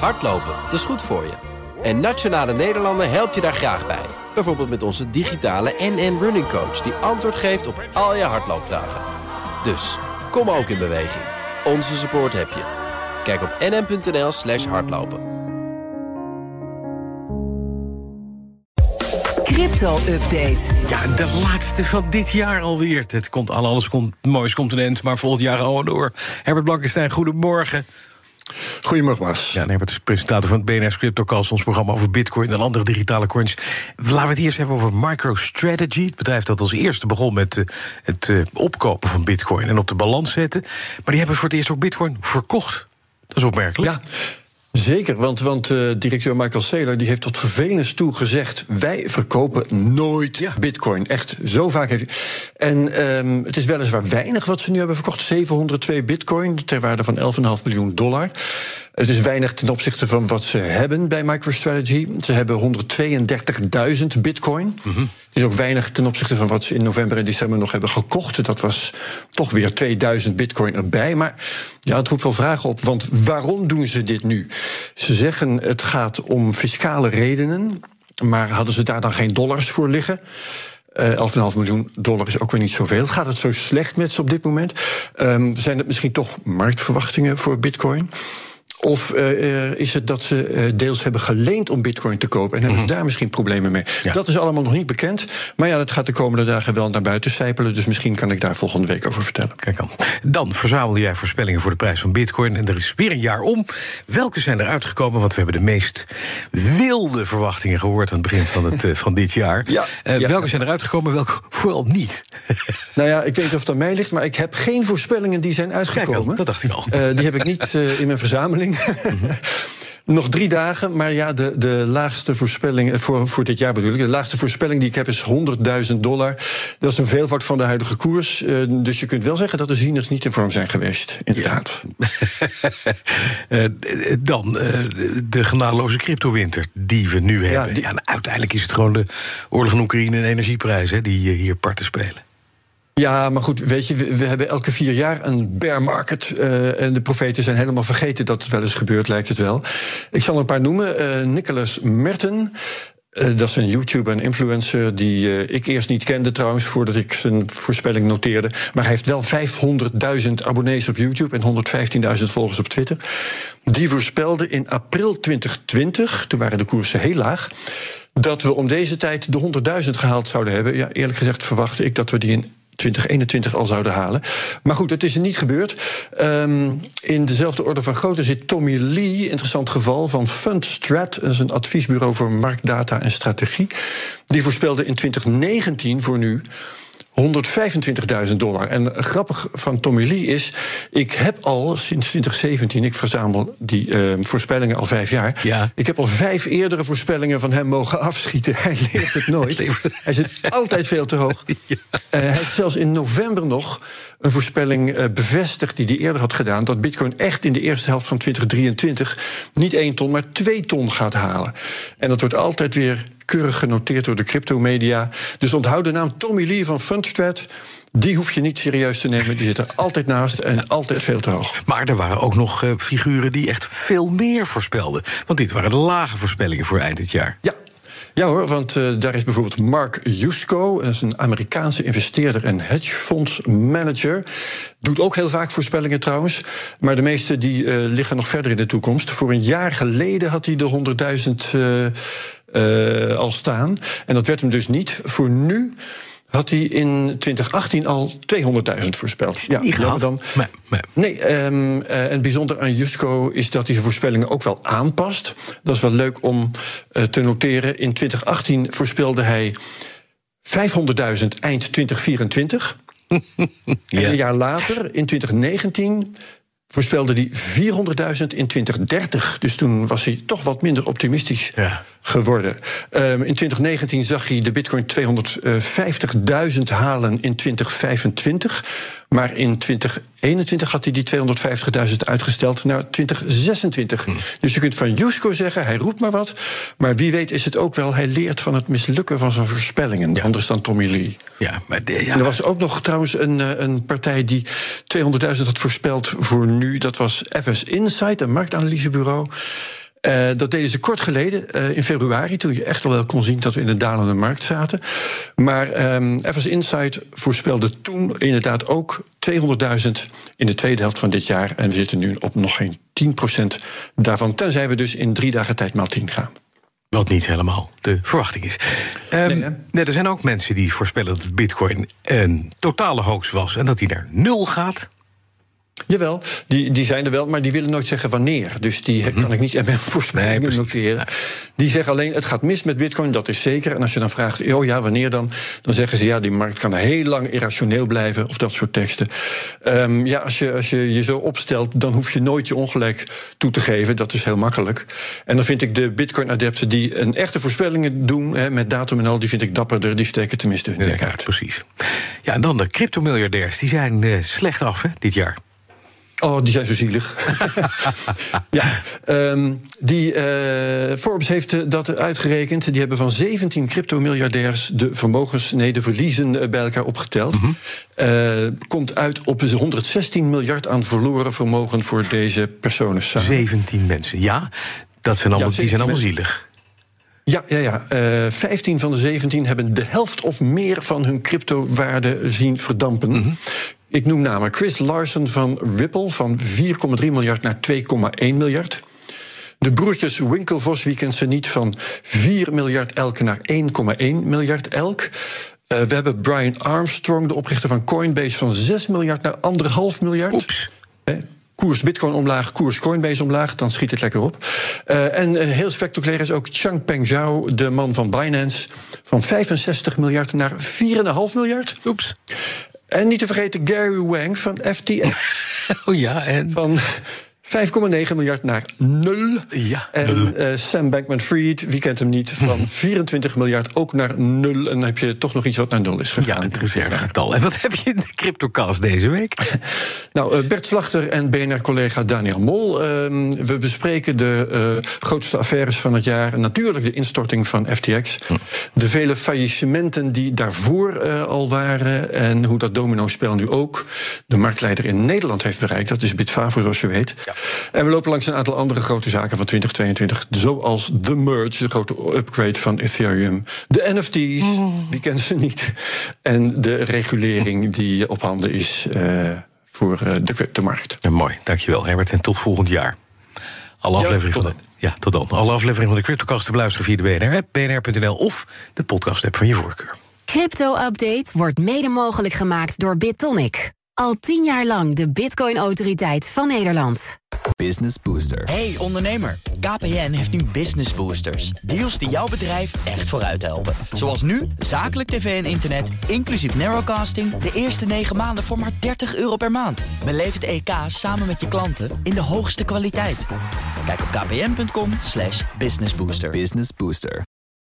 Hardlopen, dat is goed voor je. En Nationale Nederlanden helpt je daar graag bij. Bijvoorbeeld met onze digitale NN Running Coach... die antwoord geeft op al je hardloopvragen. Dus, kom ook in beweging. Onze support heb je. Kijk op nn.nl slash hardlopen. Crypto-update. Ja, de laatste van dit jaar alweer. Het komt al alles komt, moois continent, maar volgend jaar al door. Herbert Blankenstein, goedemorgen. Goedemorgen, Bas. Ja, Herbert is presentator van het BNS CryptoCast... ons programma over bitcoin en andere digitale coins. Laten we het eerst hebben over MicroStrategy. Het bedrijf dat als eerste begon met uh, het uh, opkopen van bitcoin... en op de balans zetten. Maar die hebben voor het eerst ook bitcoin verkocht. Dat is opmerkelijk. Ja. Zeker, want, want uh, directeur Michael Saylor die heeft tot vervelens toe gezegd... wij verkopen nooit ja. bitcoin. Echt, zo vaak heeft hij... En um, het is weliswaar weinig wat ze nu hebben verkocht. 702 bitcoin, ter waarde van 11,5 miljoen dollar. Het is weinig ten opzichte van wat ze hebben bij MicroStrategy. Ze hebben 132.000 bitcoin. Mm -hmm. Het is ook weinig ten opzichte van wat ze in november en december nog hebben gekocht. Dat was toch weer 2000 bitcoin erbij. Maar ja, het roept wel vragen op. Want waarom doen ze dit nu? Ze zeggen het gaat om fiscale redenen. Maar hadden ze daar dan geen dollars voor liggen? Uh, 11,5 miljoen dollar is ook weer niet zoveel. Gaat het zo slecht met ze op dit moment? Um, zijn het misschien toch marktverwachtingen voor bitcoin? Of uh, is het dat ze uh, deels hebben geleend om bitcoin te kopen... en hebben ze mm -hmm. daar misschien problemen mee? Ja. Dat is allemaal nog niet bekend. Maar ja, dat gaat de komende dagen wel naar buiten sijpelen... dus misschien kan ik daar volgende week over vertellen. Kijk aan. Dan verzamel jij voorspellingen voor de prijs van bitcoin... en er is weer een jaar om. Welke zijn er uitgekomen? Want we hebben de meest wilde verwachtingen gehoord... aan het begin van, het, van dit jaar. Ja, ja. Welke zijn er uitgekomen, welke vooral niet? nou ja, ik weet niet of het aan mij ligt... maar ik heb geen voorspellingen die zijn uitgekomen. Kijk, dat dacht ik al. die heb ik niet in mijn verzameling. Nog drie dagen, maar ja, de, de laagste voorspelling voor, voor dit jaar bedoel ik. De laagste voorspelling die ik heb is 100.000 dollar. Dat is een veelvoud van de huidige koers. Uh, dus je kunt wel zeggen dat de zieners niet in vorm zijn geweest. Inderdaad. Ja. uh, dan uh, de genadeloze cryptowinter die we nu hebben. Ja, die... ja, uiteindelijk is het gewoon de oorlog in Oekraïne en energieprijzen die hier parten spelen. Ja, maar goed, weet je, we, we, hebben elke vier jaar een bear market. Uh, en de profeten zijn helemaal vergeten dat het wel eens gebeurt, lijkt het wel. Ik zal er een paar noemen. Uh, Nicholas Merten. Uh, dat is een YouTuber en influencer die uh, ik eerst niet kende trouwens... voordat ik zijn voorspelling noteerde. Maar hij heeft wel 500.000 abonnees op YouTube... en 115.000 volgers op Twitter. Die voorspelde in april 2020, toen waren de koersen heel laag... dat we om deze tijd de 100.000 gehaald zouden hebben. Ja, eerlijk gezegd verwachtte ik dat we die in 2021 al zouden halen. Maar goed, het is er niet gebeurd. Um, in dezelfde orde van grootte zit Tommy Lee, interessant geval van Fundstrat. Dat is een adviesbureau voor marktdata en strategie. Die voorspelde in 2019 voor nu 125.000 dollar. En grappig van Tommy Lee is, ik heb al sinds 2017, ik verzamel die uh, voorspellingen al vijf jaar. Ja. Ik heb al vijf eerdere voorspellingen van hem mogen afschieten. Hij leert het nooit. hij zit altijd veel te hoog. Ja. Uh, hij heeft zelfs in november nog een voorspelling uh, bevestigd die hij eerder had gedaan. Dat Bitcoin echt in de eerste helft van 2023 niet één ton, maar twee ton gaat halen. En dat wordt altijd weer keurig genoteerd door de cryptomedia. Dus onthoud de naam Tommy Lee van Fundstrat. Die hoef je niet serieus te nemen. Die zit er altijd naast en altijd veel te hoog. Maar er waren ook nog uh, figuren die echt veel meer voorspelden. Want dit waren de lage voorspellingen voor eind dit jaar. Ja, ja hoor, want uh, daar is bijvoorbeeld Mark Yusko, dat is een Amerikaanse investeerder en hedgefondsmanager. Doet ook heel vaak voorspellingen trouwens. Maar de meeste die uh, liggen nog verder in de toekomst. Voor een jaar geleden had hij de 100.000 uh, uh, al staan. En dat werd hem dus niet. Voor nu had hij in 2018 al 200.000 voorspeld. Ja, dan, nee, nee. nee um, uh, en bijzonder aan Jusco is dat hij zijn voorspellingen ook wel aanpast. Dat is wel leuk om uh, te noteren. In 2018 voorspelde hij 500.000 eind 2024. ja. En een jaar later, in 2019, voorspelde hij 400.000 in 2030. Dus toen was hij toch wat minder optimistisch ja. geworden. Um, in 2019 zag hij de bitcoin 250.000 halen in 2025. Maar in 2021 had hij die 250.000 uitgesteld naar 2026. Hmm. Dus je kunt van Jusko zeggen, hij roept maar wat. Maar wie weet is het ook wel, hij leert van het mislukken van zijn voorspellingen. Ja. Anders dan Tommy Lee. Ja, maar de, ja. En er was ook nog trouwens een, een partij die 200.000 had voorspeld voor nu. Dat was FS Insight, een marktanalysebureau. Uh, dat deden ze kort geleden, uh, in februari, toen je echt al wel kon zien dat we in een dalende markt zaten. Maar um, Evers Insight voorspelde toen inderdaad ook 200.000 in de tweede helft van dit jaar. En we zitten nu op nog geen 10% daarvan, tenzij we dus in drie dagen tijd maal 10 gaan. Wat niet helemaal de verwachting is. Um, nee, nee, er zijn ook mensen die voorspellen dat Bitcoin een totale hoax was en dat hij naar nul gaat. Jawel, die, die zijn er wel, maar die willen nooit zeggen wanneer. Dus die kan ik niet en voorspellingen nee, noteren. Die zeggen alleen, het gaat mis met bitcoin, dat is zeker. En als je dan vraagt, oh ja, wanneer dan? Dan zeggen ze, ja, die markt kan heel lang irrationeel blijven... of dat soort teksten. Um, ja, als je, als je je zo opstelt, dan hoef je nooit je ongelijk toe te geven. Dat is heel makkelijk. En dan vind ik de bitcoin-adepten die een echte voorspellingen doen... Hè, met datum en al, die vind ik dapperder. Die steken tenminste hun nek uit. Precies. Ja, en dan de cryptomiljardairs, die zijn uh, slecht af hè, dit jaar. Oh, die zijn zo zielig. ja, um, die, uh, Forbes heeft dat uitgerekend. Die hebben van 17 crypto-miljardairs de vermogens, nee, de verliezen eh, bij elkaar opgeteld. Mm -hmm. uh, komt uit op 116 miljard aan verloren vermogen voor deze personen. 17 mensen, ja. Dat zijn allemaal, ja, die zijn allemaal zielig. Ja, ja, ja. Uh, 15 van de 17 hebben de helft of meer van hun cryptowaarde zien verdampen. Mm -hmm. Ik noem namen Chris Larsen van Ripple van 4,3 miljard naar 2,1 miljard. De broertjes Winklevoss, wie kent ze niet, van 4 miljard elk naar 1,1 miljard elk. Uh, we hebben Brian Armstrong, de oprichter van Coinbase, van 6 miljard naar 1,5 miljard. Oeps. Koers Bitcoin omlaag, koers Coinbase omlaag, dan schiet het lekker op. Uh, en uh, heel spectaculair is ook Changpeng Zhao, de man van Binance, van 65 miljard naar 4,5 miljard. Oeps. En niet te vergeten Gary Wang van FTX. oh ja, en? Van 5,9 miljard naar nul. Ja, en uh, Sam Bankman-Fried, wie kent hem niet, van 24 miljard ook naar nul. En dan heb je toch nog iets wat naar nul is gegaan. Ja, het reservegetal. En wat heb je in de CryptoCast deze week? nou, uh, Bert Slachter en BNR-collega Daniel Mol. Uh, we bespreken de uh, grootste affaires van het jaar. Natuurlijk de instorting van FTX. Hm. De vele faillissementen die daarvoor al waren. En hoe dat domino-spel nu ook de marktleider in Nederland heeft bereikt. Dat is Bitfavo, zoals je weet. Ja. En we lopen langs een aantal andere grote zaken van 2022. Zoals de merge, de grote upgrade van Ethereum. De NFT's, mm. die kennen ze niet. En de regulering die op handen is uh, voor uh, de cryptomarkt. Ja, mooi, dankjewel Herbert. En tot volgend jaar. Alle afleveringen van de. Ja, tot dan. Alle afleveringen van de CryptoCast te beluisteren via de BNR, bnr.nl of de podcast-app van je voorkeur. Crypto-update wordt mede mogelijk gemaakt door BitTonic. Al tien jaar lang de Bitcoin-autoriteit van Nederland. Business Booster. Hey ondernemer, KPN heeft nu Business Boosters. Deals die jouw bedrijf echt vooruit helpen. Zoals nu, zakelijk tv en internet, inclusief narrowcasting... de eerste negen maanden voor maar 30 euro per maand. Beleef het EK samen met je klanten in de hoogste kwaliteit. Kijk op kpn.com businessbooster. Business Booster.